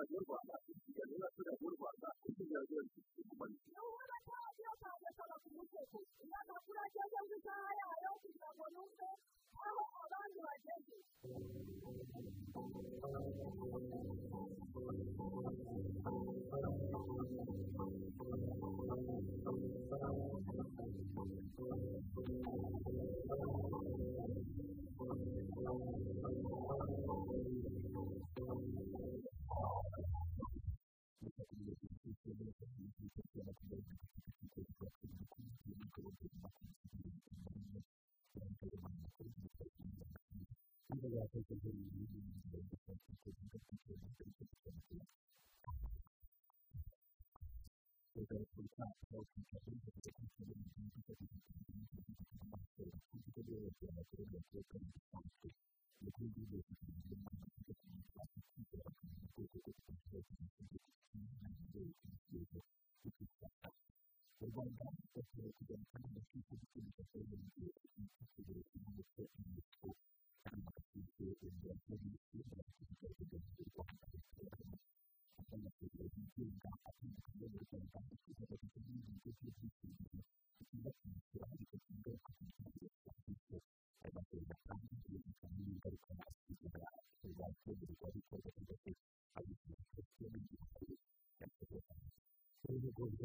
abaturage b'u rwanda ikiganiro n'abaturage b'u rwanda ikiganiro cy'abaturage b'u rwanda Nuhura kandi akazasaba ku musozi amakuru ageze ku isaha yayo kugira ngo yumve aho abandi bageze ibihugu bya israel bamara kugeza ku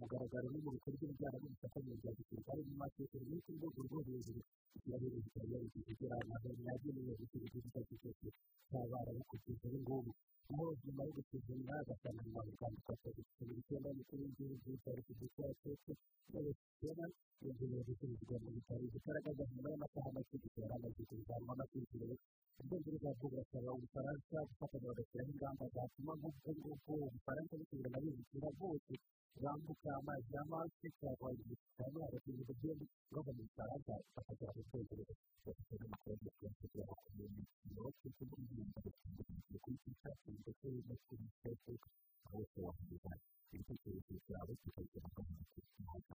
mugaragaro no mu bikorwa bijyanye n'ubufatanye bya gisirikare mu mateka y'uko urwego rwo hejuru israel ikaba yarigeze kugera ahantu yagenewe gushyira igihugu cyacu cyose cyabara bikurikiza ubu ngubu aho nyuma yo gusuzumwa agatanga mu rwanda twategetse buri cyenda n'ukuri w'igihugu cya repubulika ya cyose n'abasitera yongerewe gusubizwa mu bitaro bigaragaza nyuma y'amasaha make gusa yari amaze kuvanwa n'akurikirana ubwongereza bwo burasaba ubufaransa gufatanya bagashyiraho ingamba zatuma nk'ubwo ngubwo ubufaransa busubira na ubuzima bwose bwambuka amazi y'amazi cyangwa cyangwa abakiriya bagenda bava mu cyaro bakajya mu bwongereza bafite n'amafaranga yo kugira ngo umuntu yubake kuko ugenda mu kwitica ndetse no kubiteka bose wakomeza ibitekerezo byawe kikagira ngo umuntu yubake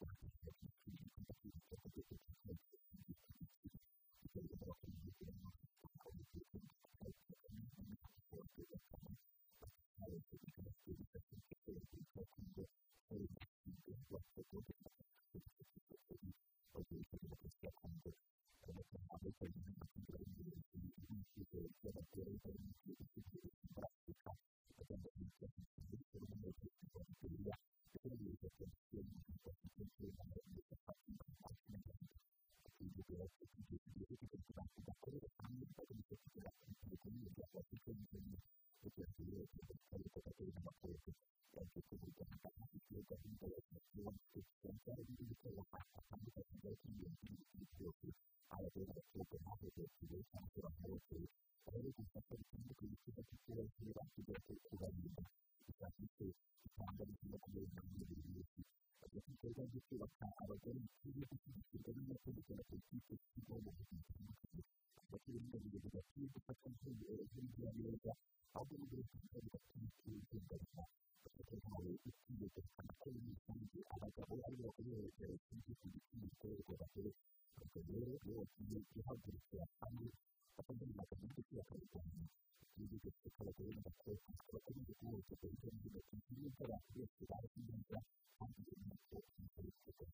Thank you. n'ibindi bikorwa bitandukanye biba by'ingenzi n'ibindi byose abagore n'abakobwa n'abagore cyangwa se n'abagore bari gufata bitandukanye ikigo cy'iterambere bakiga kubarinda bifashishe gutanga ubuzima bwiza muri buri wese bafite ibikorwa byo kubaka abagore bikwiriye gushyigikirwa n'amategeko ya politiki igomba gushyigikirwa hagati y'ingabo zidakwiye gufata nk'inzira neza ahubwo n'ubwo bifite bigatuma ubuzima bwiza hamwe bakagenda bakagenda bakabijyana igihugu gifite abagore n'abakobwa bakomeje kumwereka ibyo ngibyo bati nubwo abantu bose bazi neza kandi nuko bikorwa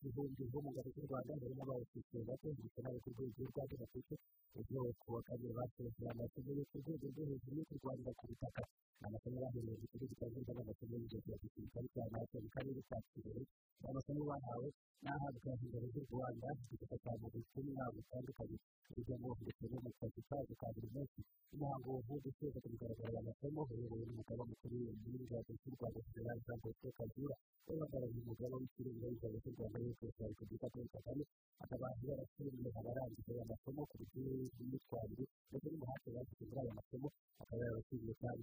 bo mu ngabo z'u rwanda harimo abawufitiye bato ndetse n'abo ku rwego rwa gatatu ejo ku wa kabiri basoje amasomo yo ku rwego rwo hejuru yo kurwanira ku butaka amasomo bahereye ku kigo gitangirwamo amasomo y'ingenzi ya gisirikare cya nato mu karere ka ni amasomo bahawe n'ahabwa ingabo z'u rwanda zifata cyane ndetse n'inama zitandukanye hirya ndetse no mu kazi kazo ka buri munsi umuhango wo gusoza ku mugaragaro aya masomo uyobowe n'umugaba mukuru w'ingabo z'u rwanda general jean bosco kazura uhagarariye umugaba w'ikirenga w'ingabo z'u rwanda y'uko ya repubulika paul kagame akaba yarashimiye abarangije aya masomo ku buryo bw'imyitwarire ndetse n'umuhate bashyize muri aya masomo akaba yarabashimiye kandi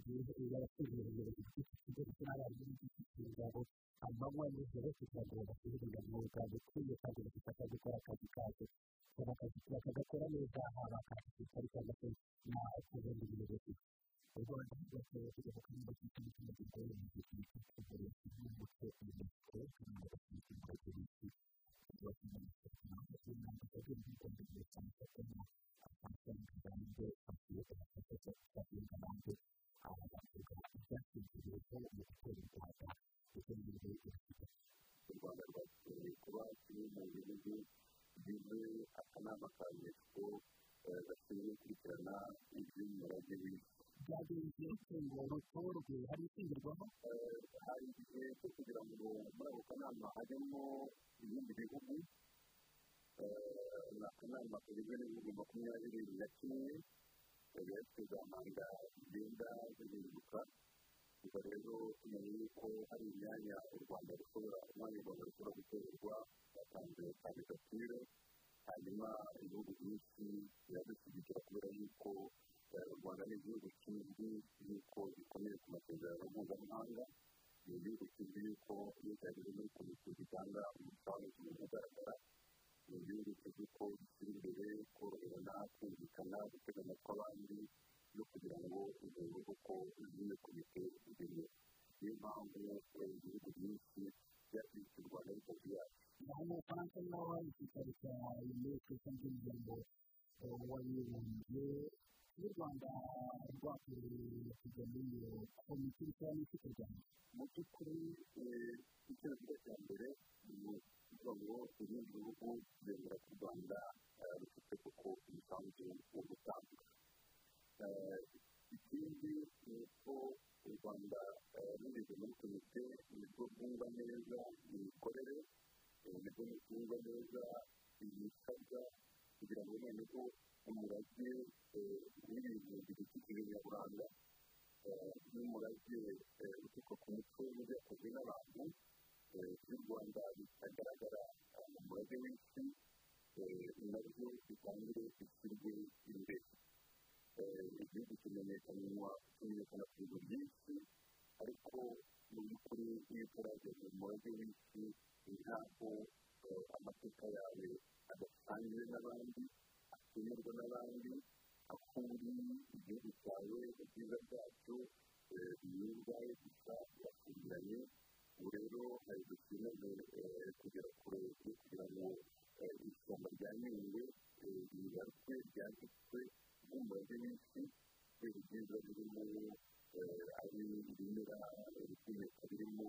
yarashimiye ubuyobozi bw'iki kigo ndetse n'abarimu b'iki ngabo amanywa nijoro kugira ngo basubire mu mwuga bikwiye kandi bagifata gukora akazi kazo bakagakora neza haba akazi cyangwa se n'akazindi buyobozi u rwanda rwashoboye kugeza kuri mirongo itatu n'icyenda ku rwego rw'igihugu cy'umuco unesco kandi bagafite ubwoko u rwanda rwashoboye kuba kimwe mu bihugu bigize akanama ka unesco gashinzwe gukurikirana iby'umurage w'isi byagenze ngo rutorwe hari ishyingirwamo hari igihe cyo kugira ngo muri ako kanama hajyemo ibindi bihugu ni akanama kagizwe n'ibihugu makumyabiri na kimwe za manda zigenda zihinduka ubwo rero tumenye yuko hari imyanya u rwanda rushobora umwanya u rwanda rushobora gutorerwa batanze kandidatire hanyuma ibihugu byinshi biradushyigikira kubera yuko u rwanda ni igihugu kizwi yuko gikomeye ku masezerano mpuzamahanga ni igihugu kizwi yuko iyo cyageze muri komisiyo gitanga umusanzu ugaragara ni igihugu kizwi ko gishyira imbere koroherana kumvikana gutega amatwi abandi no kugira ngo urwego koko zimwe komite zimwe niyo mpamvu ibihugu byinshi byashyigikiye u rwanda ariko byacu naho mu bufaransa naho hari icyicaro cya unesco cyangwa umuryango w'abibumbye y'u rwanda rwakorewe iyo komite cyangwa n'iki kurwanya mu by'ukuri icyerekezo cya mbere ni ukuvuga ngo ibindi bihugu byemera ko u rwanda rufite koko umusanzu wo gutanga ikindi ni uko u rwanda binyuze muri komite ni bwo bwumva neza imikorere ni bwo bwumva neza ibisabwa kugira ngo noneho umurage w'ibintu bidukikije nyaburanga n'umurage uturuka ku muco w'ibyakozwe n'abantu by'u rwanda bitagaragara mu murage w'isi na byo bitangire bishyirwe imbere igihugu kimenyekanywa kimenyekana ku bintu byinshi ariko mu by'ukuri iyo utarageze mu murage w'isi ntabwo amateka yawe adasangiwe n'abandi akenerwa n'abandi aho uri igihugu cyawe ibyiza byacyo binyurwaye gusa birafungiranye ubu rero hari dukeneye kugera kure kugira ngo ishyamba rya nyungwe rigaruke ryanditswe nk'umurage w'isi kubera ibyiza birimo ari ibimera ibikoresho birimo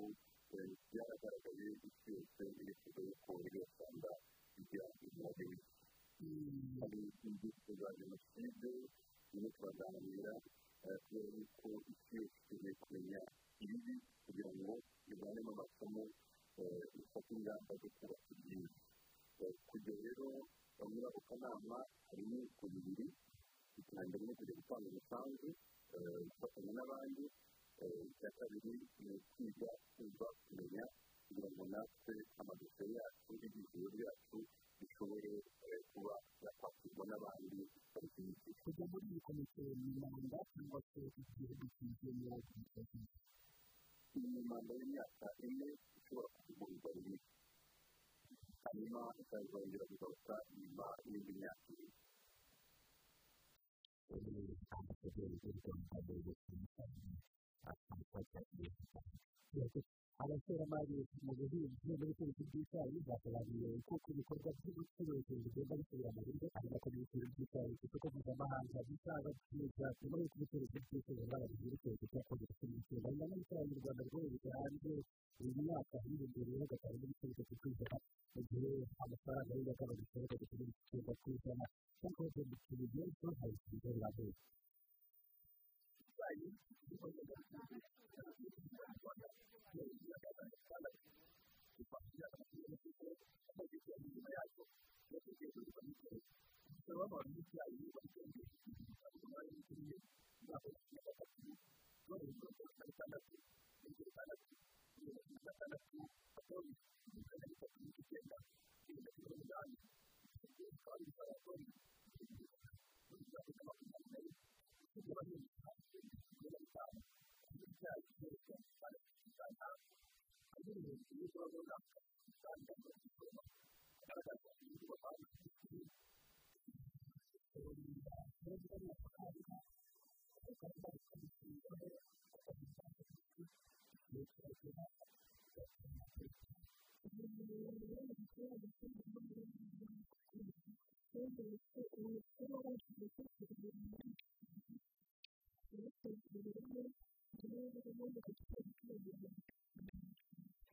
byaragaragaye isi yose irifuza yuko iryo shyamba rigira umurage w'isi hari za jenoside zimwe turaganira kubera yuko isi yose ikeneye kumenya ibibi kugira ngo ivanemo amasomo ifate ingamba zo kubaka ibyiza kujya rero muri ako kanama harimo ku bibiri icya mbere ni ukujya gutanga umusanzu gufatanya n'abandi icya kabiri ni ukwiga kumva kumenya kugira ngo natwe amadosiye yacu n'ibyifuzo byacu bishobore kuba yakwakirwa n'abandi kujya muri iyi komite ni manda cyangwa se igihugu kizemo umukozi iyi manda y'imyaka ine ishobora kuvugururwa rimwe hanyuma ikazongera kugaruka nyuma y'indi myaka ibiri ambasaderi w'u rwanda mu bufaransa asanzwe agiye abasore abashoramari mu buhinzi n'ubucuruzi bw'icyayi basobanuye uko ibikorwa by'ubucuruzi bigenda bisubira mu buryo ari nako n'ubucuruzi bw'icyayi ku isoko mpuzamahanga bizaba byiza nyuma y'uko ubucuruzi bw'icyayi bwabagize urutoki cyakoze ku misoro ingano y'icyayi mu rwanda rwohereza hanze uyu mwaka hiyongereyeho gatanu n'ibice bitatu ku ijana mu gihe amafaranga y'agabanutse gatatu n'ibice icyenda ku ijana cyangwa se mu kintu byinshi hari ikigo birambuye icyayi gikozwe mu rwanda inyuma yacyo no kugerageza n'icyayi bisaba abantu n'icyayi bagenda umwanya munini umwaka wa makumyabiri na gatatu none mirongo itatu na gatandatu mirongo itandatu mirongo itatu na gatandatu toni mirongo itatu n'icyenda mirongo itatu n'umunani bikaba bisaba toni mirongo itatu na makumyabiri usibye abahinzi hafi mirongo itanu icyayi cyose kandi kikajyana hari n'ibintu byiza runaka kandi bakabikora agaragaza uburyo batanga imiti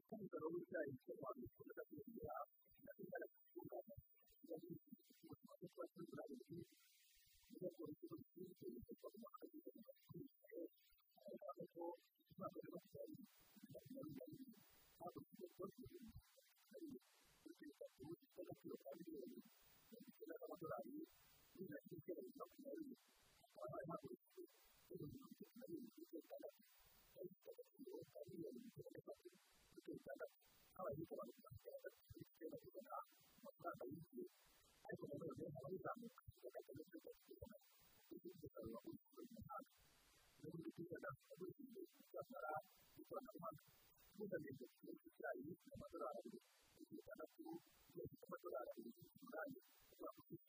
kandi icyayi cyo abantu bakunda kugira ingaruka zitunganya ubuzima bwo kuba tugura ibintu niyo polisi y'ubucuruzi ikorwa mu mwaka w'ibihumbi bibiri na makumyabiri agaragaza ko umwaka wa makumyabiri na makumyabiri ntabwo tugiye kubona ibintu hari ibintu bitatu bifite agaciro ka miliyoni mirongo icyenda z'amadolari bibiri na cumi n'icyenda bibiri na makumyabiri hakaba hari hagurishijwe ibihumbi mirongo itatu na bibiri n'ibice bitandatu cyari gifite agaciro ka miliyoni mirongo itatu n'eshatu n'ibice bitandatu mirongo icyenda n'icyenda kugana amafaranga yinjiye ariko nanone haba bizamuka bigaragaza ko bidafite ibyo umusaruro wagurishijwe mu mahanga n'ubundi kugana wagurishijwe icyakora ikoranabuhanga mpuzamahanga kirenze icyayi n'amadolari abiri mirongo itandatu mirongo itatu amadolari abiri mirongo umunani umwaka ushize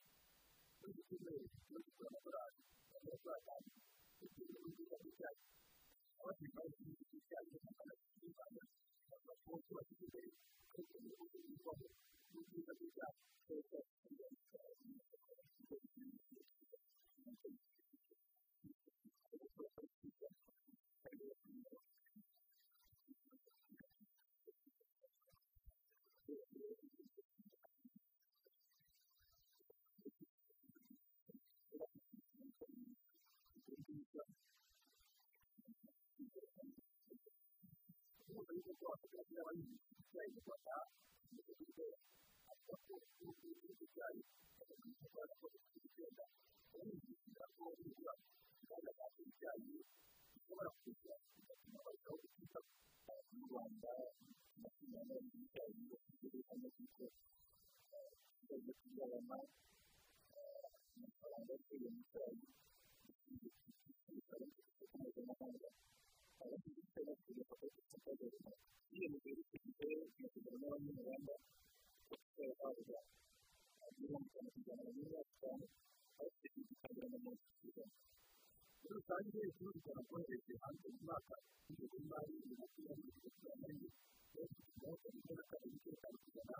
muri iki cyumweru kimaze kugura amadolari amadolari atanu bitewe n'ubwiza bw'icyayi abasirikare b'igihugu cy'icyayi mu ntara y'u rwanda bavuga ko kibashyize imbere ariko mu bihugu binyurwamo n'ubwiza bw'icyayi cyose y'uko mu rwanda bamaze kubitera avuga ko ubucuruzi bw'icyayi bamaze gukora ko abahinzi bifuza ko nibura inganda zacu icyayi zishobora kugira bigatuma barushaho gutwita mu rwanda makumyabiri n'icyayi hano kuko kimaze kugabana amafaranga yakuye mu cyayi abahinzi icyayi bakwiye ko gufata gahunda yiyemeje gutegeka amasezerano n'abanyamahanga bakora bavuga mirongo itanu ku ijana na mirongo itanu abafite igitangira mu munsi w'ijana muri rusange rwanda rwohereje hanze mu mwaka w'ingengo y'imari bibiri na makumyabiri makumyabiri na rimwe yashyizeho serivisi na kabiri n'ibice bitanu ku ijana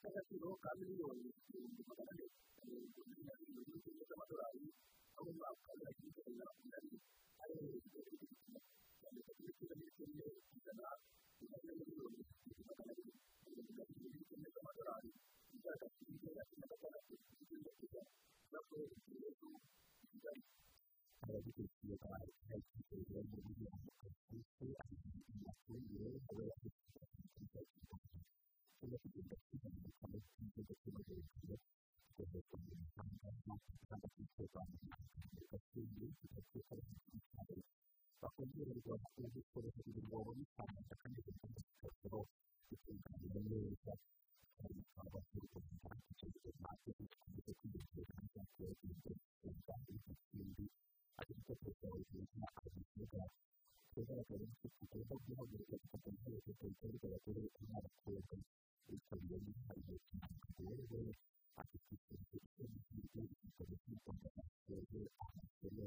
k'agaciro ka miliyoni ibihumbi magana ane na mirongo ine na bibiri n'ibihumbi by'amadolari aho mu mwaka wa bibiri na makumyabiri na makumyabiri ayoherejwe kuri gipimo cya leta kuri cumi n'ibice bine ku ijana ingana na miliyoni ibihumbi magana abiri na mirongo inani n'ibice bine by'amadolari bigaragaza ibijyanye na cumi na gatandatu n'icyenda ku ijana zakoherejwe hejuru i kigali abadukurikiye bahaye ikiganiro mu buryo bw'akazi amafumbire aba yafite kuba kugenda kizamuka no kugenda kibagerekeye kugeza ku mihanda kandi kwitekana gafunze kigateka cyane bakongererwa ibikoresho birimo n'itanga kandi bigomba kugezweho bitunganyije neza kandi bakaba bafite kandi icyo ntacyo gikomeza kwiyongera n'ibyakuwe imbere kandi ikindi ari igitekerezo ubuzima abivuga bigaragara ko tugomba guhagarika gufatanya neza politiki y'abagore n'abakobwa bitabiriye n'ihariye cyane rero afite ikintu cy'ubuzima igikoresho cy'u rwanda cyakoze amasomo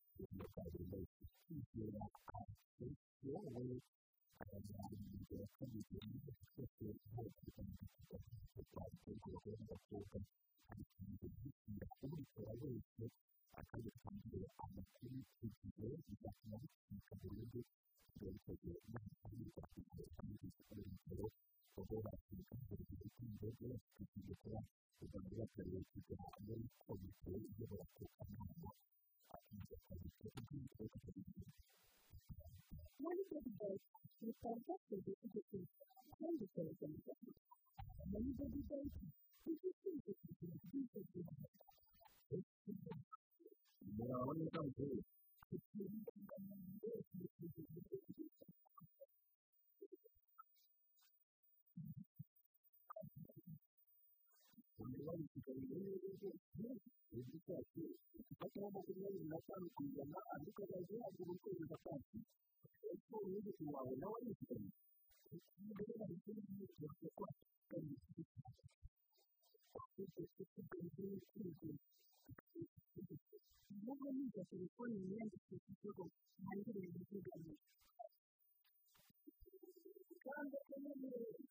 ubuzima bwa buri wese kwizera ati wowe araganira kabiri twese bose kandi tukaba twabwirwa n'abakobwa ariko ibyo byishyira ubikora wese akabitangira amakuru igihe bigatuma bicika burundu byerekeye n'amafaranga kugira ngo bikore urugero kuko bashyirwa imbere y'urukundo bafite kuba kugira bakareba kugira muri komite iyobora ku kanama akomeza kwandika ibyo bakabigura muri ibyo bibazo bikaba byakozwe kugeza kandi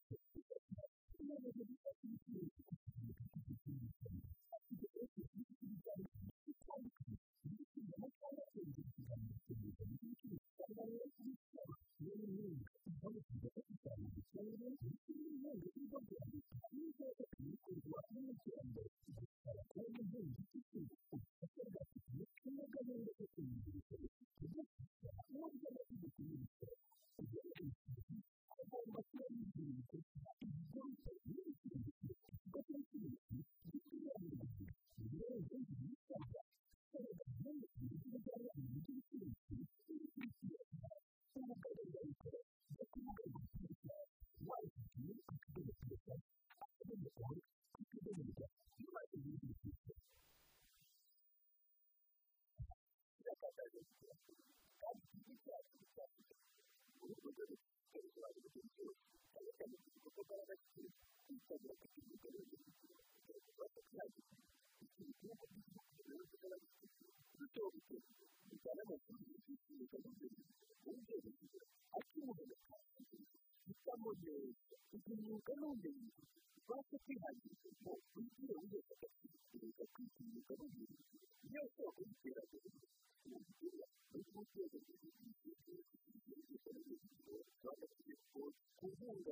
kujinyuka n'ubumenyi ubashe kwihangira imirimo wigire wihesha agaciro kureka kwitinyuka n'ubumenyi niyo soko y'iterambere mu bigera muri mu rwego rw'amategeko ku nkunga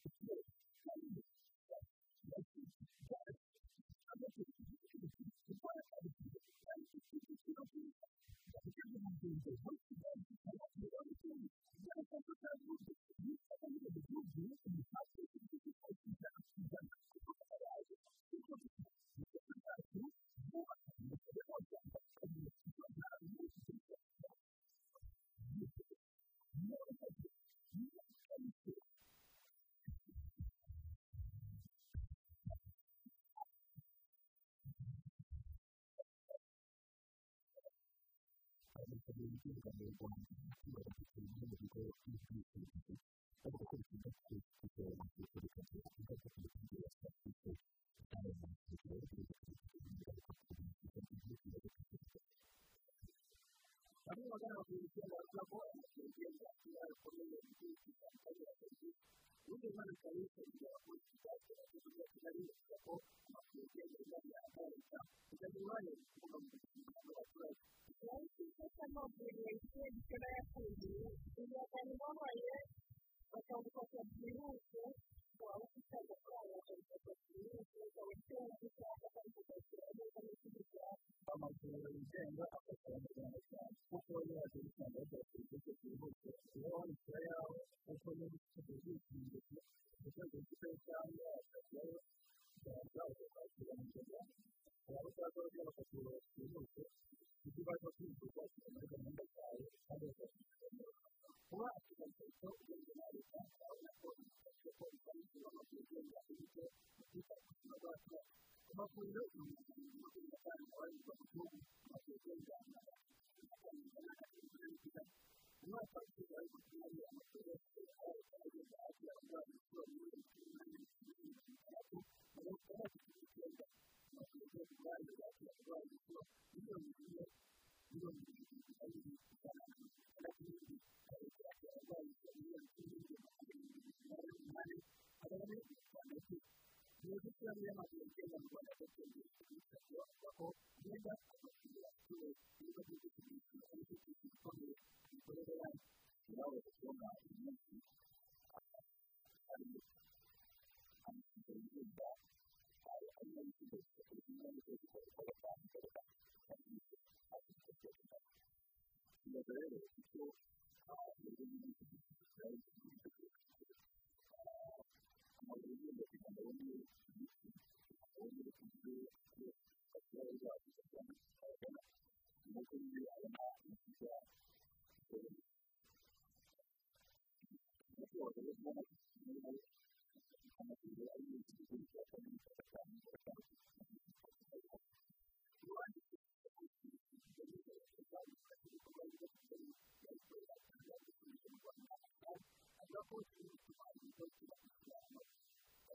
umutekano mu rwanda barafite ibintu bigo by'ubwishingizi ariko ko bikunze kugora amasosiyete kugira ngo ijye kugura ibyo yasabye gutanga amasosiyete yo kugura kugira ngo kugira ngo ijye kugura bamwe bagaragaza ko ari umutekano wa vuba bakomeye mu gihe cy'itangwa rya serivisi niba impanuka yitabiriye abapolisi cyangwa se abapolisi bari kuvuga ko amapolisi yagenda yahagarika kugira ngo uruhare ruturuka mu gukingira abaturage benshi ndetse n'amavuriro yagiye aba yafungiye kugira ngo abantu babaye bakagufasha byihuse waba ufite amafaranga bakagufasha byihuse ukaba ufite amafaranga bakagufasha neza n'ikigo amavuriro yigenga afasha abanyarwanda cyane kuko iyo waje gusanga bakora serivisi byihuse uba wandikira yawe kuko niba ufite ubwishingizi ushaka gufite cyangwa akajyayo byaba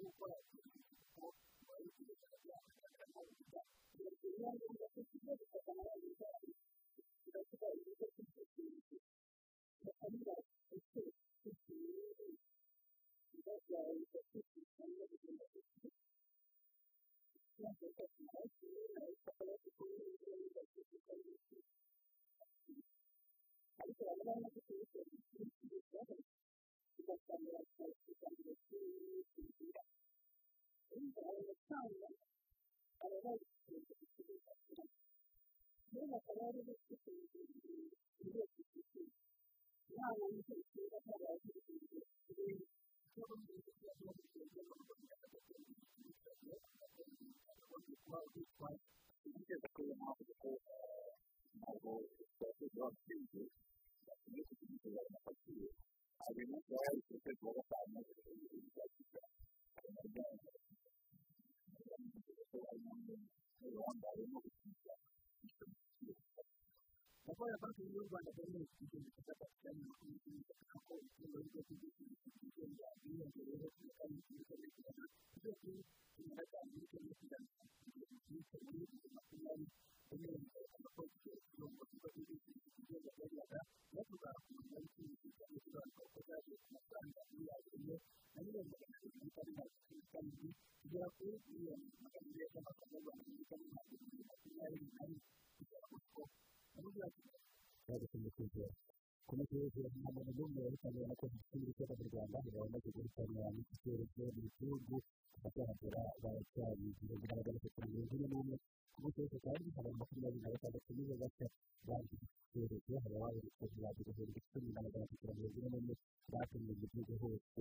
gukora kuko abayobozi b'amashyamba baragaragaza urugero ni ngombwa ko tugomba gufata amazi yacu tugashyira ibigo by'ubwishingizi tugatangira gutera ubwishingizi bwazaba ibidafite cyangwa bigomba gukora tugashyira amaraso y'umwana tukaba dukomeye neza tugashyira ariko baba barimo gutera ubwishingizi kugeza kuri uyu mwaka kuko ntabwo twakoze ababyeyi bakeneye kugira icyo babafatiye hari umunsi waba ari ku kwezi wa gatanu bizakita abanyarwanda ko harimo n'uruhande harimo gukiza Gakora banki y'u Rwanda gahunda y'igihumbi cya gatatu cya makumyabiri n'itatu ko icyumba cyo kugeza kigenda biyongereyeho ku kandi kigenda kigana kugeza kuri cumi gatanu n'icyenda kigana kugeza muri bibiri makumyabiri n'irindwi amakosa mirongo itatu n'ibiri kigenda byajyaga bavuga ku muntu w'ikindi kigenda kigabanuka uko cyaje ku mafaranga miliyari imwe na miliyoni magana atatu n'itanu na karindwi kugera kuri miliyoni magana ane z'amafaranga y'u Rwanda muri kane na makumyabiri na rimwe kugera ku isoko yagushimishije komite y'ubuvuzi nta muntu n'umwe wabitangira ko dufite ibitego mu rwanda hari abamaze guhitanira n'iki cyorezo mu gihugu abagaragara baracyari igihumbi na magana atatu na mirongo ine n'umwe ku munsi wose kandi hari makumyabiri na gatandatu nibo bashya bagize iki cyorezo hari ababonetse bagira ibihumbi cumi na magana atatu na mirongo ine n'umwe bapimwe mu gihugu hose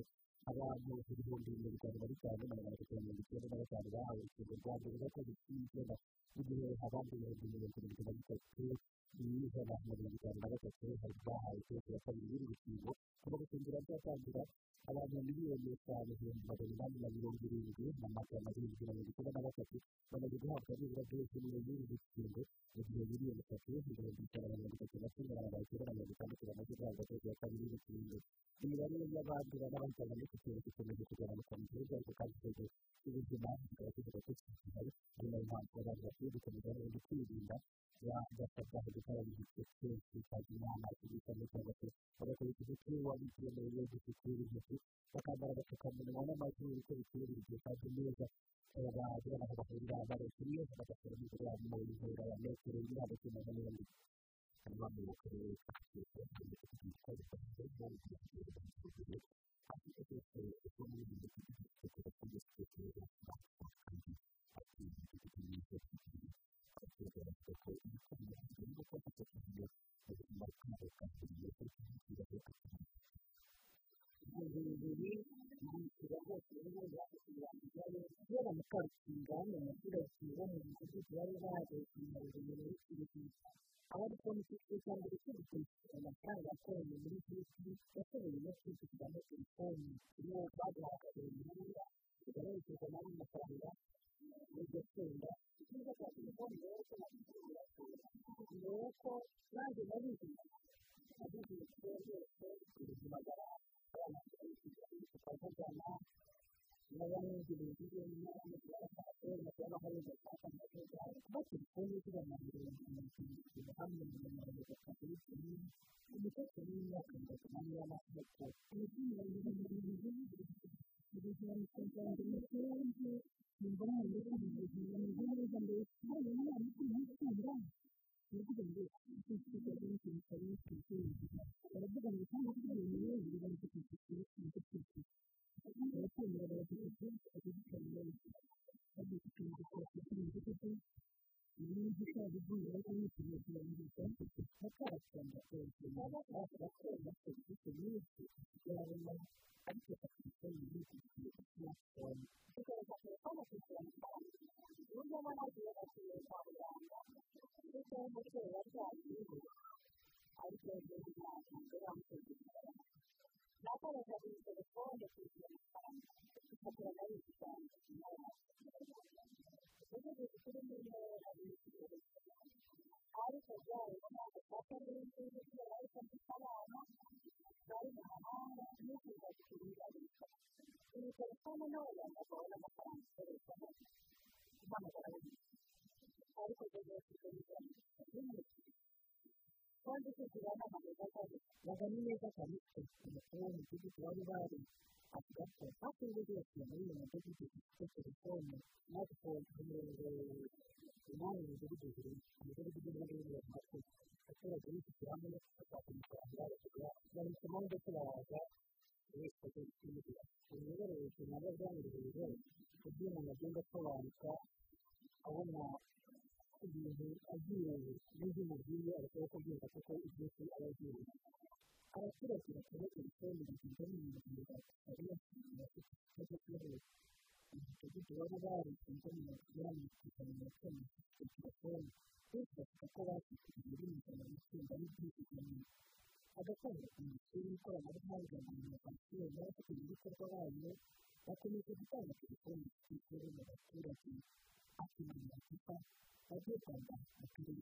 abantu ibihumbi mirongo itanu na bitanu na magana atatu na mirongo icyenda na batanu bahawe urukingo rwa mbere rwa covid cumi n'icyenda mu gihe abandi ibihumbi mirongo irindwi na bitatu n'ijana na mirongo itanu na gatatu hari bahawe ikibazo ya kabiri y'uru rukingo kuva gukingira ryatangira abantu miliyoni eshanu ibihumbi magana inani na mirongo irindwi na magana arindwi na mirongo icyenda na batatu bamaze guhabwa nibura byose muri y'uru rukingo mu gihe miliyoni eshatu ibihumbi ijana na mirongo itatu na kimwe na magana icyenda na mirongo itandatu bamaze guhabwa doze ya kabiri y'urukingo imibare y'abandura n'abahitana n'iki cyorezo ikomeje kugabanuka mu gihugu ariko kandi ikibazo cy'ubuzima kikaba kivuga ko kigihari ari na yo mpamvu abantu bakwiye gukomeza n'ubundi kwirinda basabwa gukaraba intoki kenshi kandi n'amazi bitandukanye cyangwa se bagakoresha uduti wabigenewe gusukura intoki bakambara agapfukamunwa n'amazuru uko bikwiye buri gihe kandi neza bagira aho bahurira barekuye mu yabo mu ntera ya metero iri hagati na n'undi hanyuma mu karere ka kigali kitwa gifatanyije mu gihe afite cyose uko muri iyi minsi gifite cyangwa se gifite kandi ati gifite n'icyo kigira agaragaza ko ibikorwa bigomba kuba bifite mu buzima bwabo bwa buri gihe kugira ngo ibintu bibiri bishyura rwose rero byakugira iyo bamukarukinga hano mu baturage bo mu midugudu bari baje kumenya muri iki aho ari kubona icyiciro cya mbere cyo gukurikirana amafaranga yakoranye muri bisi yashoboye no kwishyuramo telefoni iyo bagaragaje imyenda bigaragaza nabi amafaranga n'iryo tsinda icyiza cya telefoni rero ni uko nanjye nabizi nabizi ibyo byose ubuzima bwawe tukavugana n'abamwegereye ibyo n'abandi barafashe bakaba hari gufata amafaranga kuba telefoni ziba na mirongo hamwe na mirongo itatu n'ebyiri umukecuru w'imyaka mirongo inani y'amavuko ibizina biri mu bintu ubuzima bukagenda umuturage nimba ntabwo ari ubuzima bumeze neza mbere hari umwana ukiri mutoya baravuga ngo cya benshi bitari bifite baravuga ngo cyangwa se ibintu birebire bari gufite icyiciro baragufite bakagikora neza bagifite igikoresho cy'imidugudu ibintu cyabo by'umubare w'imikino kirangiza bakabakunda rwose baba bakunda serivisi nyinshi yabona ariko mu gihe cy'igihe smartphone dukoresha telefone kwishyura amafaranga uburyo abona agiye basubiye kwa muganga ndetse n'umubyeyi wabyaye ariko inama mbere yamutegekera nakoresha iyi telefone kwishyura amafaranga ikagura na yo cyane ubuvuzi kuri nimero ariko byayo ntabwo ufata n'indi kubera ariko abana bari mu mahanga nifuza kubibarisha iyi telefone ntoya ndabona amafaranga ikoresha guhamagara ariko rero ifite n'ibintu kandi kugira n'amagambo atari baga ni neza cyane umukuru w'umudugudu wari bari avuga ko hafi y'ubuyobozi muri uyu mudugudu ufite telefone smartphone mirongo inani imidugudu ibiri imidugudu igizwe n'ibintu bitatu abaturage bifite hamwe gufata amafaranga bakagura bahisemo ndetse baraza wese agiye kumubwira imiyoborere nabwo byanoroheje kugira ngo agende asobanuka abona ibintu agiye n'ibyo umubwiye arashobora kubwira kuko ibyinshi aba agiye abaturage bakora telefoni bagenda n'ibintu bari bafite ikibazo cy'ubuvuzi umudugudu wari barifunze mu mafaranga kujana na kane kuri telefoni benshi bavuga ko bafite ibintu ijana n'itsinda n'ibyinshi cyane agakondo ku minisiteri y'ikoranabuhanga na inovasiyo n'abafatanyabikorwa bayo bakomeje gutanga telefoni zitwikira mu baturage hafi na mirongo itatu bagiye kwambara mu karere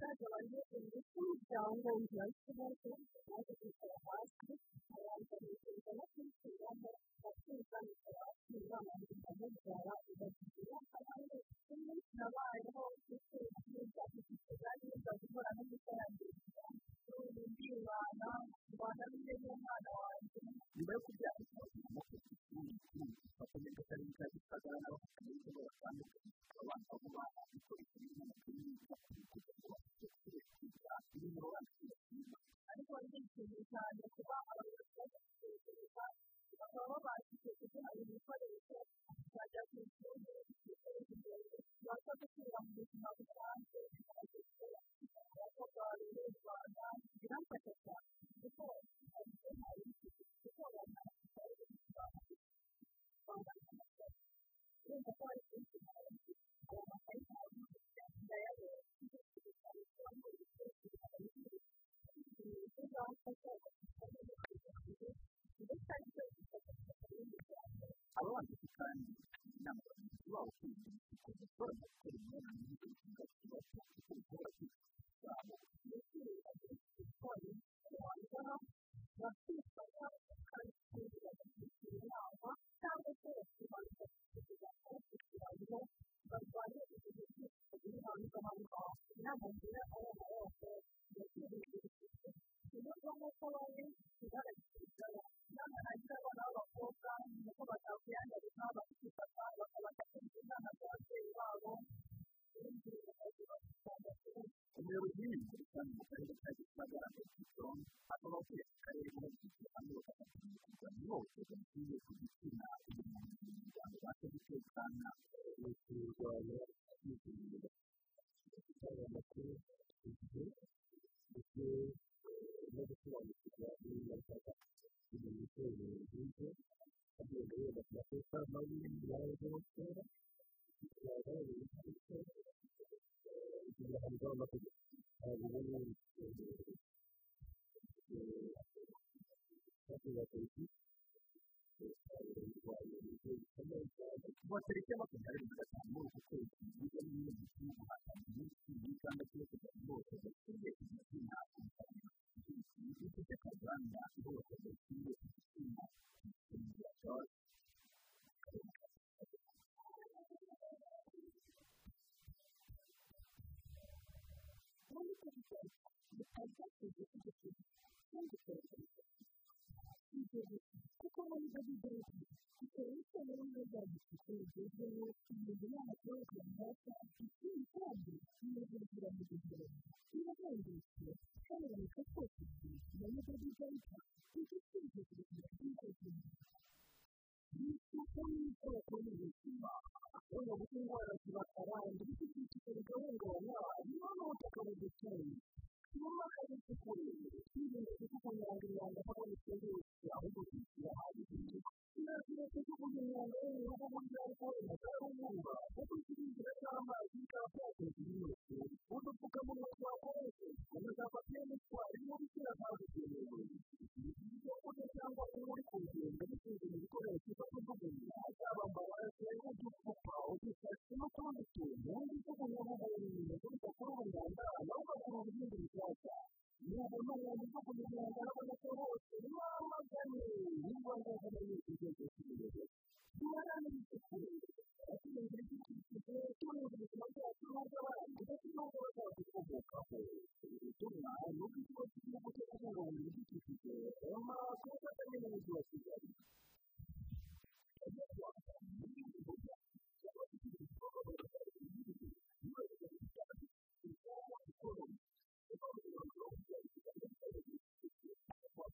ka kigali cyangwa inzira y'ikibazo yaje kwicara hasi abanza yifuza no kwishyiramo akizanira akizana akamubyara ugagira abandi kimwe nabayeho gutera neza gushyira neza gukora no gutangira ndibana mbana n'umwana wanjye nyuma yo kubyara ikibazo bakomeza akarere ka gisagara n'abafatanyabikorwa batandukanye abantu abo bana bikoresha ibintu by'imyuga kugira ngo kugira ibintu babashyira ariko barishimye cyane kuba abayobozi batekereza bakaba babashije kuduha ibikoresho byajya ku ishuri biteje imbere baza gusubira mu buzima busanzwe bageze abakobwa babiri b'u rwanda biramfasha cyane kuko bagiye hari kuko banabatwara ubuzima bwabo urumva ko bari kubishyira abo makayi Okay. Y'abahohotera kugira ngo kugira ngo habeho amategeko hanyuma tariki ya makumyabiri na bigezweho imyuga y'abaturage runaka ikindi kandi n'ibingira mu gihe birahendutse kandi babika kose na ni bwo bigaruka kuko ikindi kintu cy'ingenzi kuko n'ibikoresho n'ubuzima kubona uko indwara zibakara ndetse n'ikiciro gahungabana niba n'ubutaka budukeye nyuma hari isuku twirinda kujugunya imyanda habonetse yose ahubwo tuyishyira hanze kirazira kujugunya imyanda yo mu rugo burya ariko umutarumwumva kuko ikirinzira cy'amazi bikaba byateza ibibazo udupfukamunwa twakoreshe amazafatiye n'itwara irimo gushyira ahabugenewe ibyo kurya cyangwa uri ku rugendo bisuzuma ibikoresho byo kujugunya byaba amabase udupfuka udushashi n'utundi tuntu ujugunya mu buntu udakora umwanda nawe ugakora urugendo rushyashya niba umuntu ujugunya imyanda araboneka hose wamagane niba ngombwa na yo igeze ku rugendo duharanire isuku turengera ibidukikije turinda ubuzima bwacu n'ubw'abandi ndetse n'ubw'abazadukomokaho ubutumwa ni ubw'ikigo cy'igihugu cyo kubungabunga ibidukikije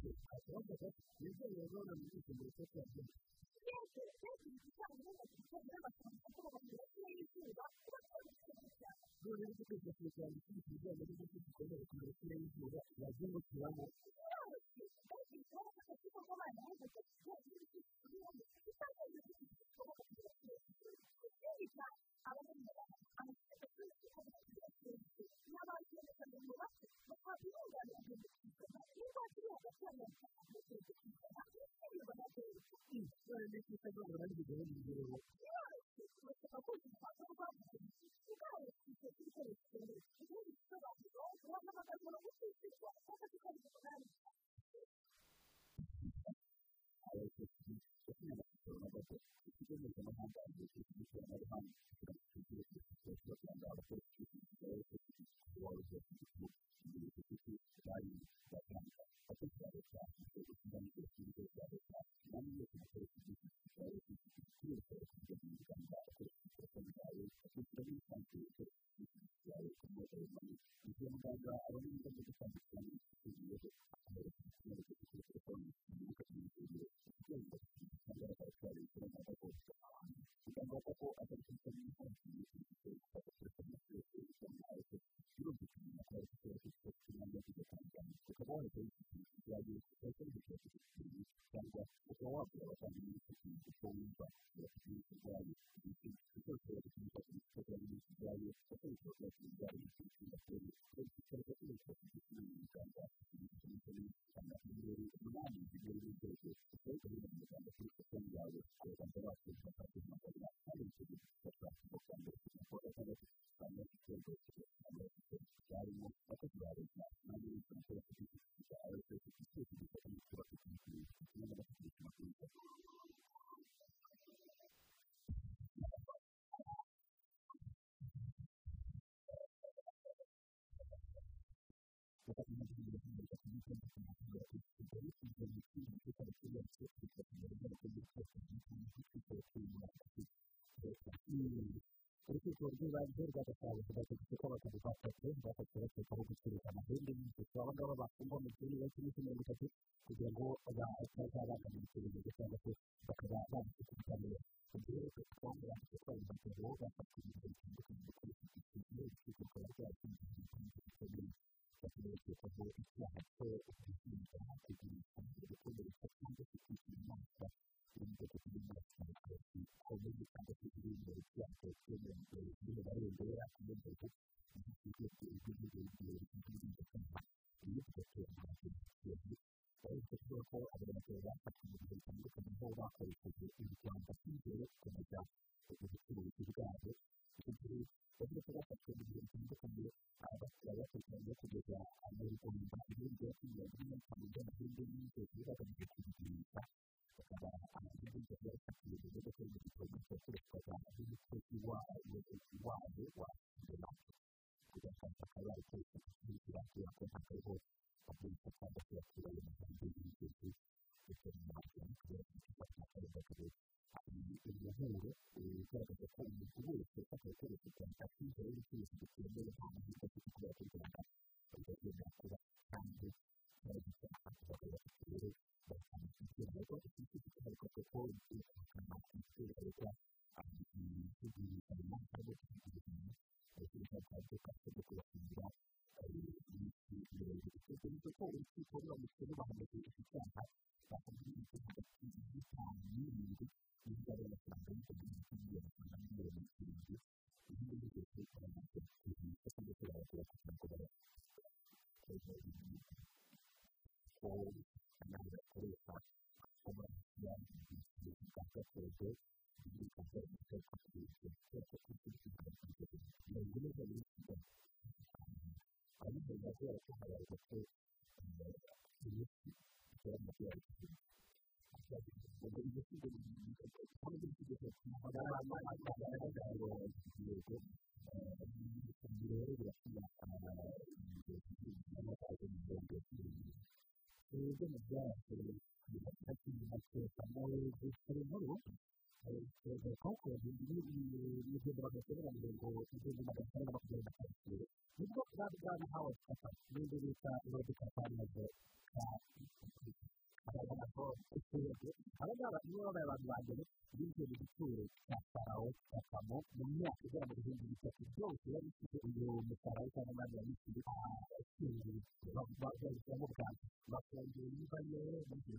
ku bufatanye n'umujyi wa kigali bityo akabaza ni bwo rero muri iki gihe cyo kubyina none uri gutekereza cyane kuri iki bijyanye n'uburyo dukomeye ku mirasire y'izuba yazungukiramo none n'iki kwa muganga aba ari ibibazo byo kwandukanya ibibazo cyangwa ukaba wabwira abakandi byose ukorerwa muri muganga kuri sosiyete yawe abaganga bacu bafite amagana kandi bifite gufasha muganga gukora cyangwa cyangwa ikibazo cyangwa cyarimo abakozi ba leta n'andi bifite ibikoresho byawe byose bifite ibikoresho bikora ku kintu kimwe n'abafite amakuru urukiko rw'ibanze rwa gasabo rwategetse ko abagabo batatu bafashwe bakekwaho gucuruza amahembe y'inzovu aba ngaba bafungwa mu gihe bari kuri mirongo itatu kugira ngo batazabangamira iperereza cyangwa se bakaba babasha kubitamenya mu gihe rero twaba yanditse ko abo bagabo bafashwe mu bihe bitandukanye kuri iki kigo urukiko rukaba rwarakingiye ibikorwa bakanabikekaho icyaha cyo guhinga kugurisha gukomeretsa cyangwa se kwishyura inyamaswa ibintu by'inyamaswa bikomeye cyangwa se ibintu byacyo by'umuntu n'imibare yongera kumenyerewe igihugu igihugu igihugu cyangwa iyo tugatera amazi yose ariko kuvuga ko abanyarwanda bafashe mu bihe bitandukanye aho bakoresheje imiryango cy'imbere gukomeza ubucuruzi bwabo igihe bavuga ko bafashe mu bihe bitandukanye abakiriya bakurikiranye kugeza rwanda ibindi ine n'itanu by'amahembe y'inzozi bagamije kubigurisha bakaba ibindi byarafatiwe mu rwego rwo gukomeza gukoreshwa n'umukozi wayo wayo wa donate kugira ngo akaba yakoresha kugira ngo kubera ko ntabwo akoresha cyangwa se ayo mahembe y'inzozi ndetse n'amazi gufata akayaga kare umuhuro ugaragaza ko umuntu wese ufata ibikoresho bya takize y'ibikoresho bitemewe nta mahirwe afite kubera ko u rwanda rugagenda kuba kandi baragisa abagabo bafite rero bakamushyikira ariko iki gifite ariko kuko ikakana imiterere leta igihugu harimo kandi kigizwe urukiko rwa demokarasi rwo kubafungira ibiti ni ko urukiko ruramutse rubahamagaye iki cyaha bakabwira iki hagati y'itanu n'irindwi y'ingabo y'amafaranga y'igihumbi cy'ibihumbi amafaranga miliyoni zirindwi ibindi byose baramaze kubishyura cyangwa se baragura kugira ngo barebe ko amazi akoresha amazi y'ibintu bwa gakondo bikaba biteka ku bintu byose ku bintu bitandukanye mirongo ine na mirongo ari mu mazi yacu hagaragara ko imiti ikora mu byayo ubwo iyo kigo kandi kigeze ku magarama agaragara ngo yego rero birashyira amazi mu bwonko rero mu byacu hakiri hakekamo gukora inkuru kuko mu gihe bagakenera mirongo igihumbi magana cyenda makumyabiri na kane ni bwo bwari bwarahawe fata n'indi bita imodoka kamaze ka aba ngaba nibo babaye abantu ba mbere binjiye mu gituro cya farawo bakamo mu myaka igera mu bihumbi bitatu byose yari ifite uyu musaraba cyangwa amazi yari ifite akingiye babishyiramo bwangu bafungura niba rero n'igihe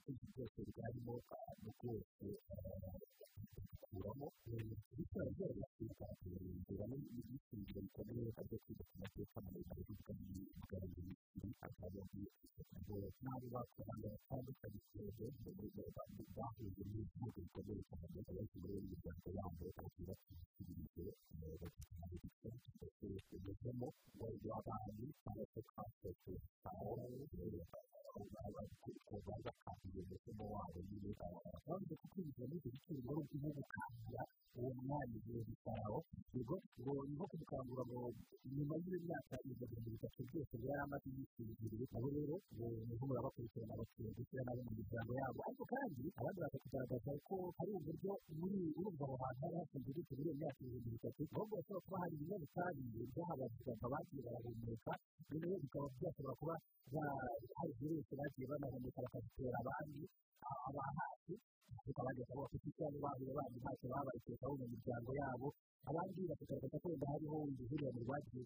w'abantu cyangwa se twasetse aho baza kandi umutima wabo nyine bavuze ko kwinjira muri icyo giciro wari urimo gukangura uwo mwanya igihe yego ngo ni nko kumukangura ngo nyuma y'iyo myaka ibihumbi bitatu byose yari amaze yisingiriye abo rero ni ho murabakurikirana abakiriya ndetse n'abo mu miryango yabo ariko kandi abandi baza kugaragaza ko hari uburyo muri urumva aho hantu hari hafunze gutyo muri iyo myaka ibihumbi bitatu ahubwo hashobora kuba hari ibinyabutabire byahabazwaga bagiye barahumeka rero bikaba byashobora kuba hari virusi bagiye banahumeka bakazitera abandi aba hafi tukabageza bose kuko abo bahuye bandi ntacyo babayitekaho mu miryango yabo abandi bakagaragaza ko wenda hariho uruhurirane rwagiye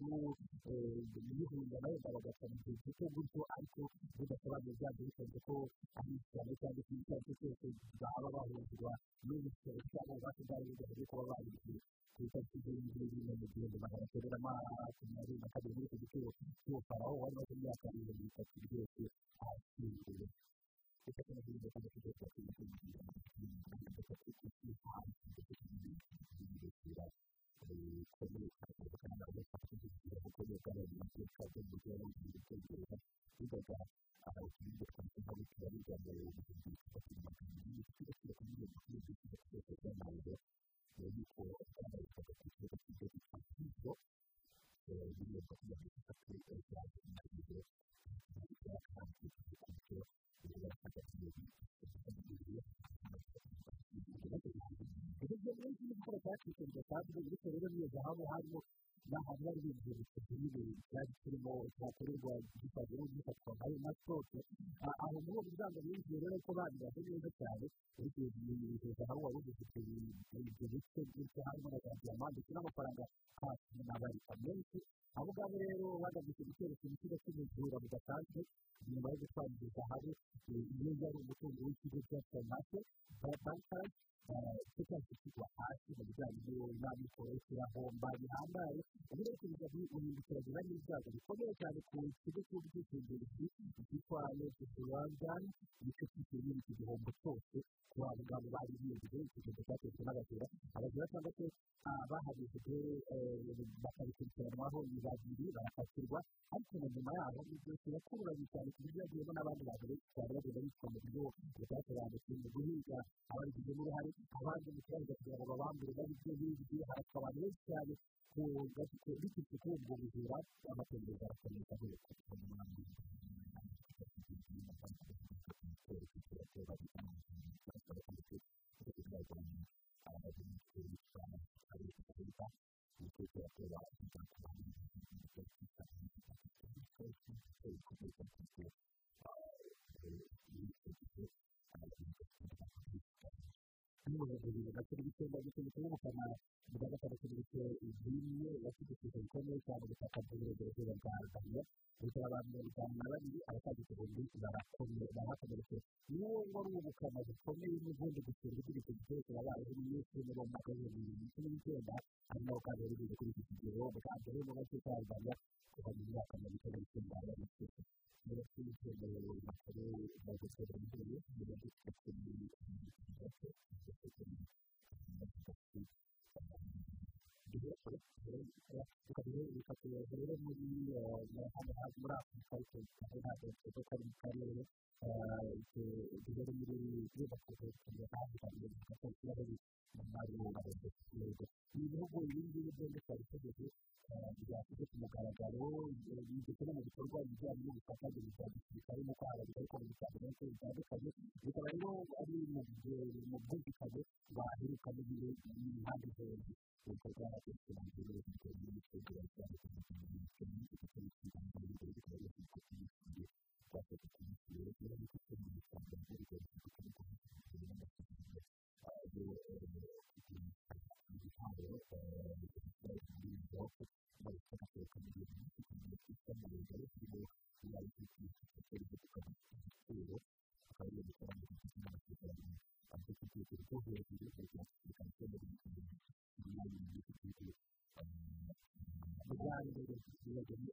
ruyihunga wenda bagasa mu gihe gito gutyo ariko bidasobanuye byanze bikunze ko ari ishyano cyangwa se icyo ari cyo cyose baba bahuzwa n'ibiciro cyangwa ububasha bwabo bigamije kuba babishyura ku itariki z'ibihumbi mu gihumbi magana cyenda makumyabiri na kabiri muri icyo giciro cy'ubufaraho wari umaze imyaka ibihumbi bitatu byose ashyinguwe reka tunagire kandi tujye tuba bikomeye cyane kandi abafite kugira ngo bakomeze mu mateka yo mu gihe bari mu cyongereza bigaga abakinnyi twese ntabwo tubarizwa mu bihumbi bitatu na makumyabiri n'igiciro kiri kuri mirongo itatu n'igiciro cyose cy'amabuye yuko bambaye ifoto ku kigo cy'igihugu cya kigo miliyoni makumyabiri n'itatu z'amadolari n'amabuye ya kandi kuko birafasha cyane ibyo n'ibikoro byacitse bidasanzwe ariko rero niyo zahabu harimo n'ahantu bari binjiye mu kintu byari kirimo cyakorerwa gifatwa gifatwa nkayo na sitoke aho muri uwo muryango binjiye rero ko banyuraze neza cyane ariko iyo zahabu wari ufite ibyo bice byinshi harimo na za diyama ndetse n'amafaranga hafi n'abarika menshi abo ngabo rero bagamije gutera ikintu cy'ubujura budasanzwe nyuma yo gutwara iyo zahabu iyo yari umutungo w'ikigo cya sonate bankayi kigwa hasi mu bijyanye n'amikoro kirahomba bihambaye ubu rero tuvuga ngo uhindukiranye n'ibyago bikomeye cyane ku kigo cy'ubwishingizi cyitwa leta rwandani ni cyo cyishyuye iki gihombo cyose ku abo ngabo bari binjiye ikigega cyatezwe n'abajura abajura cyangwa se abahabishije bakabikurikiranwaho ni babiri barakatirwa ariko na nyuma yaho ibyo kirakururanye cyane ku buryo hagiyemo n'abandi bantu benshi cyane bagenda bitwa mu buryo butasobanukiwe mu guhiga ababigizemo uruhare abandi mu kibazo kugira ngo babambure babibyo bizwi haratwa abantu benshi cyane biturutse kuri ubwo bujura amaperereza arakomeza hose n'umuyobozi bibiri na cumi n'icyenda gicumbi ubukana bwa gatandatu n'ibice bimwe yashyigikije bikomeye cyane ubutaka bw'uburengerazuba bwa gana bukaba abantu mirongo itanu na babiri abasaga igihumbi barahakomeretse niwo wari ubukana bukomeye n'ubundi gutsindwa itegeko cyose yabayeho n'imyinshi muri uwo mwaka w'ibihumbi bibiri na cumi n'icyenda ari nawo kandi wari ugeze kuri iki kigero bwa mbere mu mateka ya rwanda kuva mu myaka mirongo icyenda n'icyenda y'abanyafurika muri iki kigero bakuru bagezweho n'igihe mirongo itatu n'itatu tukabireba rero muri hano muri afurika ariko ntabwo tuzi ko ari mu karere tugere muri yubakiwe kugeza hafi hari ibintu kirahari mu mwari w'ubuyobozi ni ibihugu ibi ngibi byombi twari tugeze byashyize ku mugaragaro bigeze no mu bikorwa bijyanye n'ubufatanye bwa gisirikare nk'uko habarizwa ariko mu bitangazamakuru bitandukanye bikaba rero ari mu bwumvikane baheruka n'ibihe impande zombi ibikorwa by'iterambere bitewe n'imicungire itandukanye y'imitungo kuko bikaba bikaba bikaba bifite imishinga bafite imishinga rero ni kuko mu bisanzwe bigomba gukorwa n'amafaranga ayo ibitaro by'ibyobo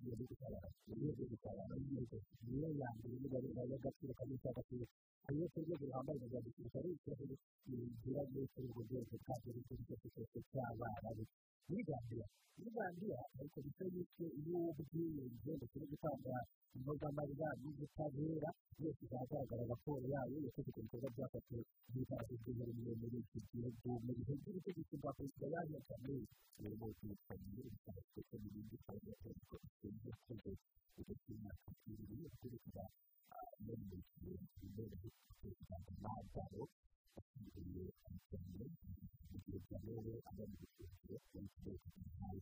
babifata mu gihe ariko ku rwego bijyanye n'ibyo niyo gutwara niyo gutwara niyo ya mbere niba ari agaciro kanini cy'agaciro hanyuma ku rwego ruhambaye mu rwanda gisirikare ikibazo kigira muri kuri urwo rwego kandi ari cyo cyose cy'abana muri gambiya muri gambiya ariko bisa yuko iyo ubwiyunge ndetse no gutanga impozamarira n'ubutabera byose bizagaragara raporo yayo yakoze ku bikorwa byafatiwe by'igaragaza imbere muri iki gihugu mu bihe by'ubutegetsi bwa perezida yahya kamere uwo munsi witwaye muri bitaro ndetse n'ibindi kandi yakoreshwa ikintu cyose ndetse n'imyaka ibiri yakoreshwa muri iki gihe imbere y'perezida n'abagabo bashyiriye amashyamba mu gihe byabereye agamije kwishyura kuri iki gihe cy'intara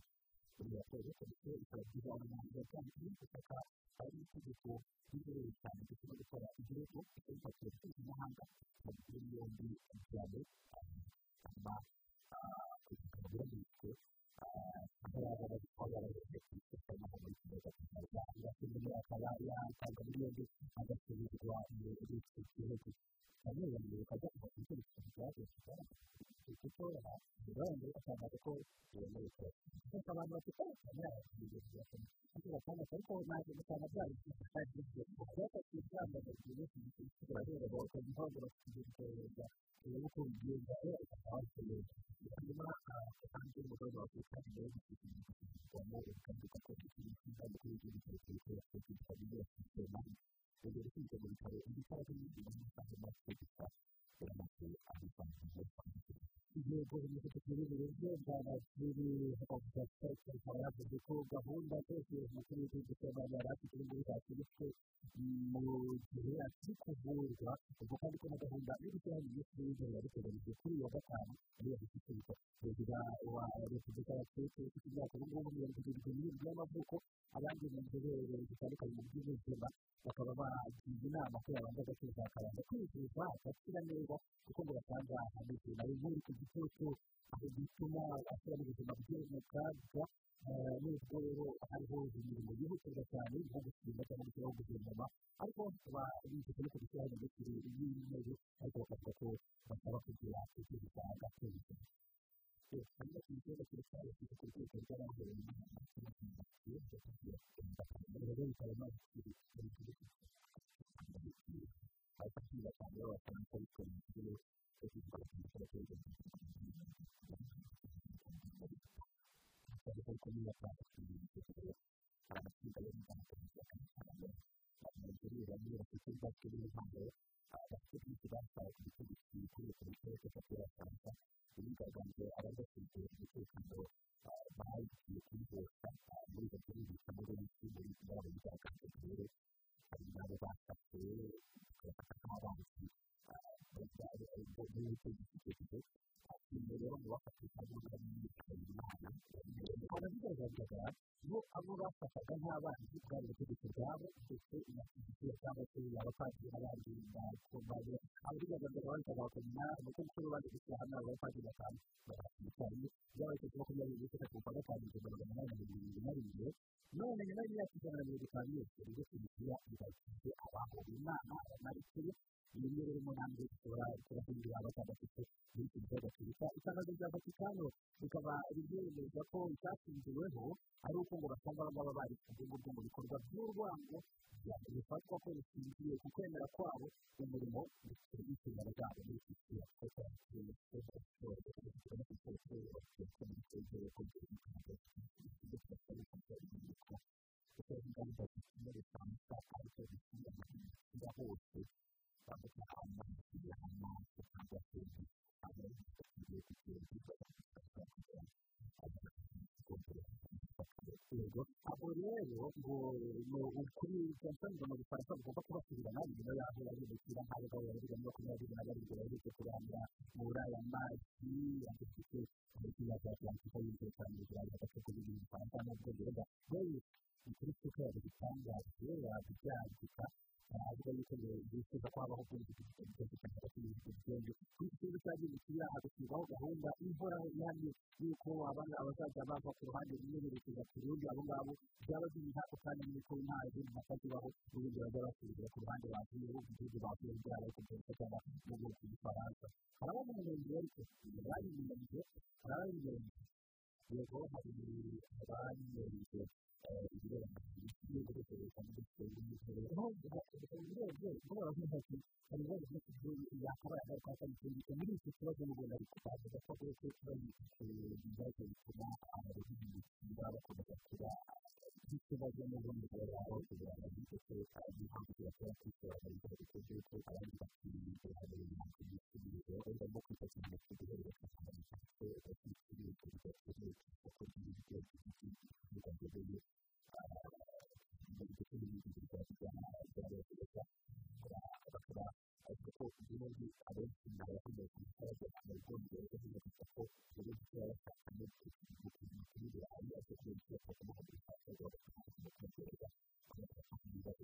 muri raporo komisiyo ikaba igize abanyamaguru biba byanditse ubutaka hari itegeko ry'inzobere cyane no gukora ibirego ikoreshwa ku mpuzamahanga muri yombi bikaba birabitswe aho yaba aho yaba yagiye ku isoko n'aho muri kigali agakeneye akaba yatanga muri yombi agasubizwa mu gihugu nanone ukajya kuva ku icyerekezo cyaje kuko birongera ugatangaza ko yemewe ko gusa abantu bafite amafaranga ariko batandatu ariko ntabwo gusanga byari byiza byafashe ingamba mu gihe kirareba bakagira impamvu bakigeza urebe uko bigenda ukaba neza hanyuma kandi umugore wa afurika ni nawe gushyirwamo kandi ugakora ikintu cyiza mu gihugu cy'ibitekerezo cy'ibitekerezo byose byose urugero ushinzwe mu bitaro ibitaro by'ibindi n'amafaranga make gusa abivanze yego bimaze kugira uburyo bwaba buri hakorwa ikaba yavuze ko gahunda zose umukuru w'igihugu cy'abana yari afite muri zakiritswe mu gihe akiri kuvurwa ubwo kandi ko na gahunda minisitiri w'intebe yabiteganyije kuri wa gatanu muri iyo gushyikiriza perezida wa repubulika ya keke ufite imyaka ubu ngubu mirongo irindwi n'irindwi y'amavuko abandi mu nzobere zitandukanye mu by'ubuzima bakaba bagize inama ko yabanza agatuza akabanza kwivuza agakira neza kuko ngo basanga ahantu nk'uri ku gitutu aho bituma ashyira ubuzima bwe mu kaga nubwo rero hariho imirimo yihutirwa cyane nko gusimba cyangwa gushyiraho guverinoma ariko bakaba bifite no kubishyiraho minisitiri w'intebe ariko bakavuga ko basaba kugira kwivuza agatuza hanyuma ku kibazo cy'urusabe kiri ku rwego rw'abahuye n'inama rero bikaba bimaze kugira abakiriya cyane b'abafaransa ariko mu kigo cyo kwitwara ku musoro w'ubuzima cyane ko kuri iyo mpamvu twirinda amatsinda yo mu rwanda cyane abanyamaguru bamwe bafite ibibazo by'impano bafite byinshi basaba ku gito gikwiye kuri leta y'abaturage bafite abafaransa imyigaragambyo abadafite umutekano bagiye kuyihosha muri izo gihugu muri iki muri iki yabo bigaragaza rero bagafata nk'abanzi muri icyo gitekerezo kimwe rero mu bafatisha n'umwami imana barabigaragaza bo abo bafataga nk'abanzi bwari ubutegetsi bwabo ndetse inashyigikira cyangwa se abapadiri n'abandi bakomeye ababigaragaza bahitaga bakamenya umukozi baje gushyira hamwe abo bapadiri batanu barashyigikiye byaba ari cyo makumyabiri n'itatu ku kwa gatanu igihumbi magana inani na mirongo irindwi na rimwe none nyuma y'imyaka ijana na mirongo itanu yose rero kiliziya ibashyize abahowe imana abamarikiri iyi niyo rero ntambwe ishobora kubahindura abatagafite muri gihe gatolika itangazo rya vatikano rikaba ryemeza ko icyashingiweho ari uko ngo basanga abangaba bari ku rwo mu bikorwa by'urwango bifatwa ko rishingiye ku kwemera kwabo umurimo ndetse n'inshingano zabo muri gihe kuko zikenewe cyane kandi ko zishyira hose bavuga amazi cyangwa se amazi agiye kugenda yego abo rero ngo kuri jansanze mu gifaransa bugomba kubasubirana nyuma yaho babimukira nk'abagabo babiri na makumyabiri na barindwi baherutse kuramira hagashyirwaho gahunda ihoraho ihamye y'uko abana abazajya bava ku ruhande rumwe berekeza ku rundi abo ngabo byaba biri hafi kandi n'uko nta zindi mpaka zibaho n'ubundi bajya basubira ku ruhande bavuye mu gihugu bavuye byaba ariko byose cyangwa mu bwoko bw'igifaransa hari abandi mu mirenge ariko bari mu mirenge hari abari mu mirenge yego hari abanyereje ibirebana n'ibyo gukoresha muri siporo n'imikino aho urebye ngo baravuga ati hari ibibazo byinshi yakabaye ari kwa kabiri muri iki kibazo n'ubundi ariko bavuga ko rwose ikibazo bizaza bituma abahinzi bakomeza kuba ikibazo n'ubundi bwabo kugira ngo bite impamvu zibasaba kwishyura ibyo bikoze ko abandi bakiriye hari impamvu y'ibisubizo bagomba kwita cyane ku guhererekanya amafaranga y'ibisubizo bidakeneye ku isoko ry'ibiryo bidakeneye ndetse n'ibindi bikorwa bya leta bakaba ariko ko ubundi abenshi ntabakeneye kubikora byakeneye ko bigenda bibafasha ko buri wese yaba ashakanye mu kintu kiri ahantu hose ku buryo bakaba babifasha bagafasha mu kwikorera bagafasha mu bibazo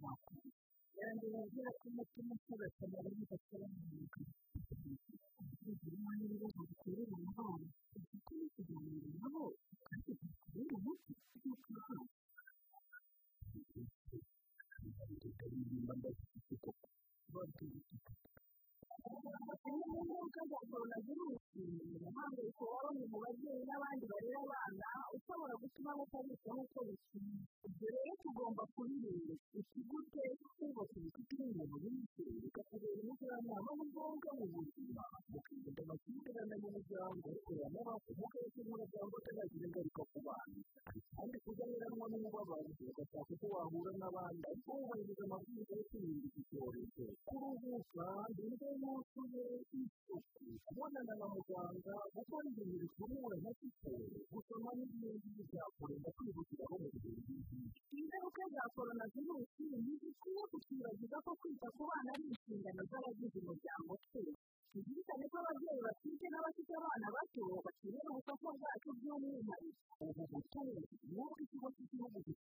b'urwego rw'umutekano yagira ko umutima bidakora mu mwuga kugira amahirwe mu bikorera amahoro ufite n'abandi.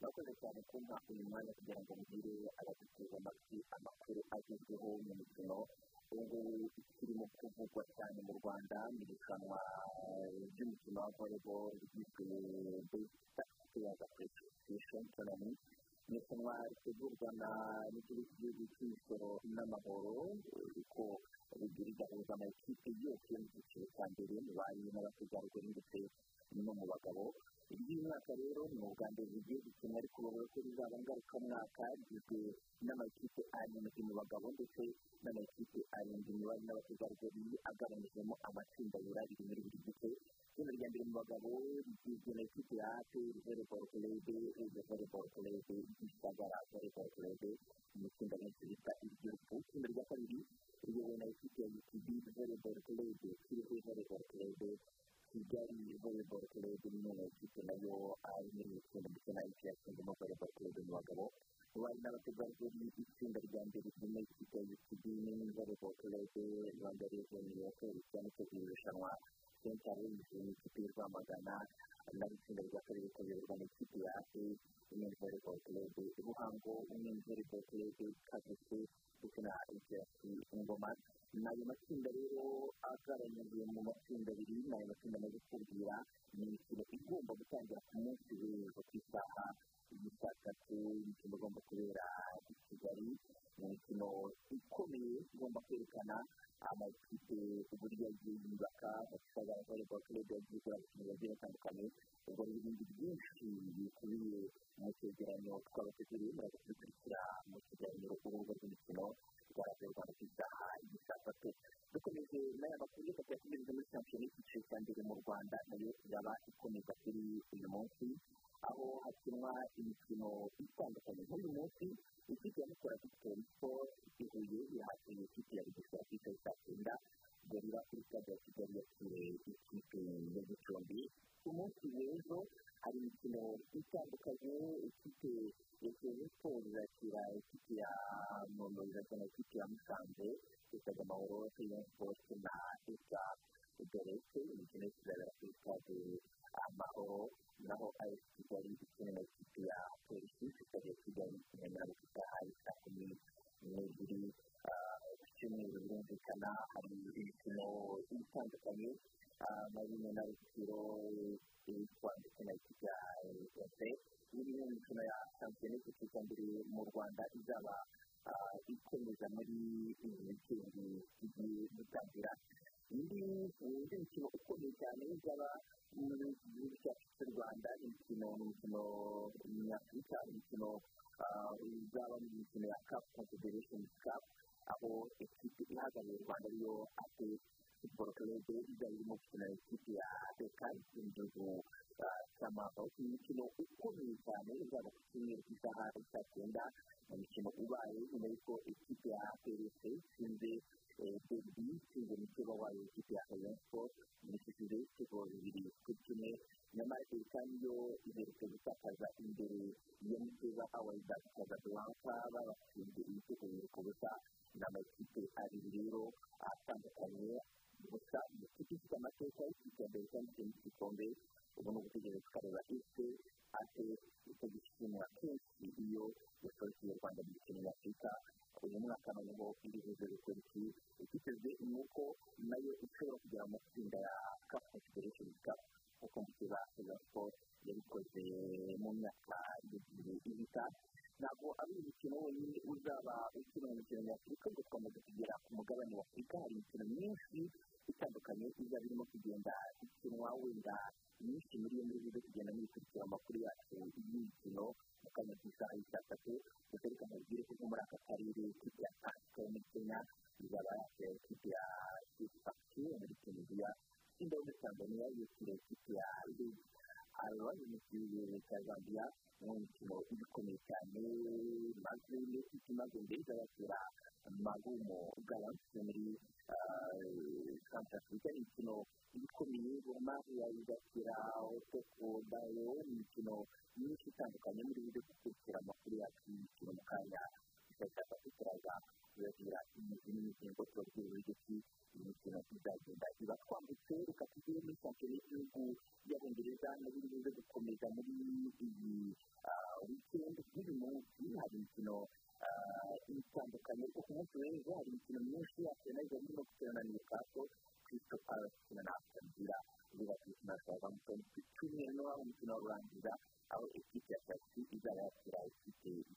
murakoze cyane kumpa uyu mwanya kugira ngo mugire abaduteze amatwi amakuru agezweho mu mikino ubu ngubu ikirimo kuvugwa cyane mu rwanda mu irushanwa ry'umukino wa volleyball ryiswe best players appreciation tournament ni irushanwa ritegurwa n'ikigo cy'igihugu cy'imisoro n'amahoro kuko rigira igahuza amakipe yose yo mu cyiciro cya mbere mu bari n'abategarugori ndetse no mu bagabo iby'uyu mwaka rero ni ubwa mbere rigiye gukina ariko bavuga ko rizaba ngarukamwaka rigizwe n'amakipe arindwi mu bagabo ndetse n'amakipe arindwi mu bari n'abategarugori agabanyijemo amatsinda abiri abiri muri buri gice itsinda rya mbere mu bagabo rigizwe na ikipe ya aperi volleyball club uje volleyball club gisagara volleyball club mu itsinda benshi bita iry'urupfu itsinda rya kabiri riyobowe na ikipe ya utb volleyball club kiriho volleyball club kigali volleyball club imwe mu ikipe na yo ari muri tsinda ndetse na ikipe yatsinzemo volleyball club mu bagabo bari n'abategarugori itsinda rya mbere ririmo ikipe n'indi volleyball club rwanda reveni yatoreye cyane cyo iri rushanwa senta wese ni ikipe y'u rwamagana naho itsinda rya kabiri rikayoborwa n'ikipe ya ase imwe volleyball club ruhango imwe volleyball club kagese ndetse na icyatsi ingoma ni ayo matsinda rero agabanyijwe mu matsinda abiri ni ayo matsinda amaze kubwira ni imikino igomba gutangira ku munsi w'ejo ku isaha y'isaa tatu imikino igomba kubera i kigali ni imikino ikomeye igomba kwerekana amakipe uburyo yagiye yubaka gisagara volleyball club yagiye itandukanye ifite serivisi siporo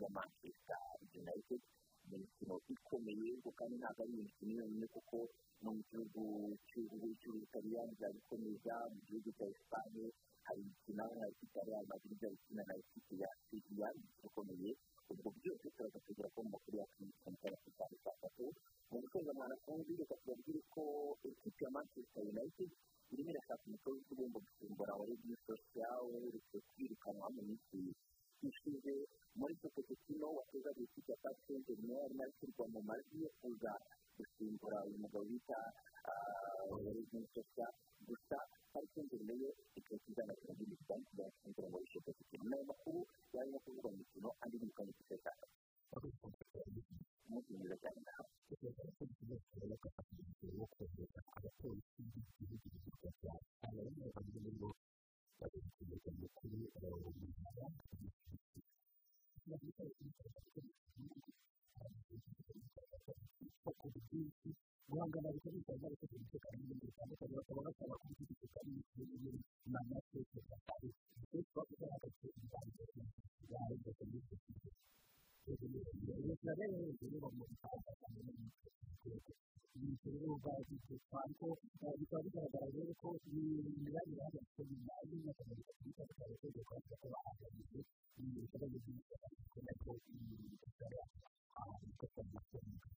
ya manchester united ni imikino ikomeye ariko kandi ntabwo ari imikino yonyine kuko no mu gihugu cy'ubu cy'ubutaliyani byabikomeza mu gihugu cya esipanye hari imikino na ekipi ya real madrid ikina na ekipi ya siriya imikino ikomeye ubwo byose turaza kugira ko mu makuru yacu y'umukara ku cyane cya tatu mu gusoza mwanafunzi reka tubabwire ko ekipi ya manchester united irimo irashaka umutoza ugomba gusimbura wa regi sosiyal uretse kwirukanwa mu minsi ucishije muri sopekino wakoze ikipe ya pasiteri niyo yarimo ashyirwa mu majwi kuza gusimbura uyu mugabo bita regensetsa gusa pasiteri na yo ikaba izana serivisi zitandukanye zisimbura muri sopekino ni ayo makuru yarimo kuvuga mu mikino andi yirukanye ikipe ya pasiteri umunsi mwiza cyane nawe abapolisi b'igihugu cy'u rwanda abanyarwanda bari kwereka mukuru wawe w'umugabo kuko bwinshi guhangana bikoreshwa n'abakozi b'umutekano n'ibindi bitandukanye bakaba basaba kubyibuka n'imiturire n'amateka atari ndetse bakaba bagakora imbanziriza yawe ndetse n'ibyo leta rero ni ikigo mu rwanda ni ikigo ariko bikaba bigaragara rero ko imibare ihagaze nyuma y'imyaka mirongo itatu n'itanu cyane ko byo kubera ko bahagaritse ibikorwa by'ubuzima kubera ko bigaragara ahantu h'ifoto y'umutungo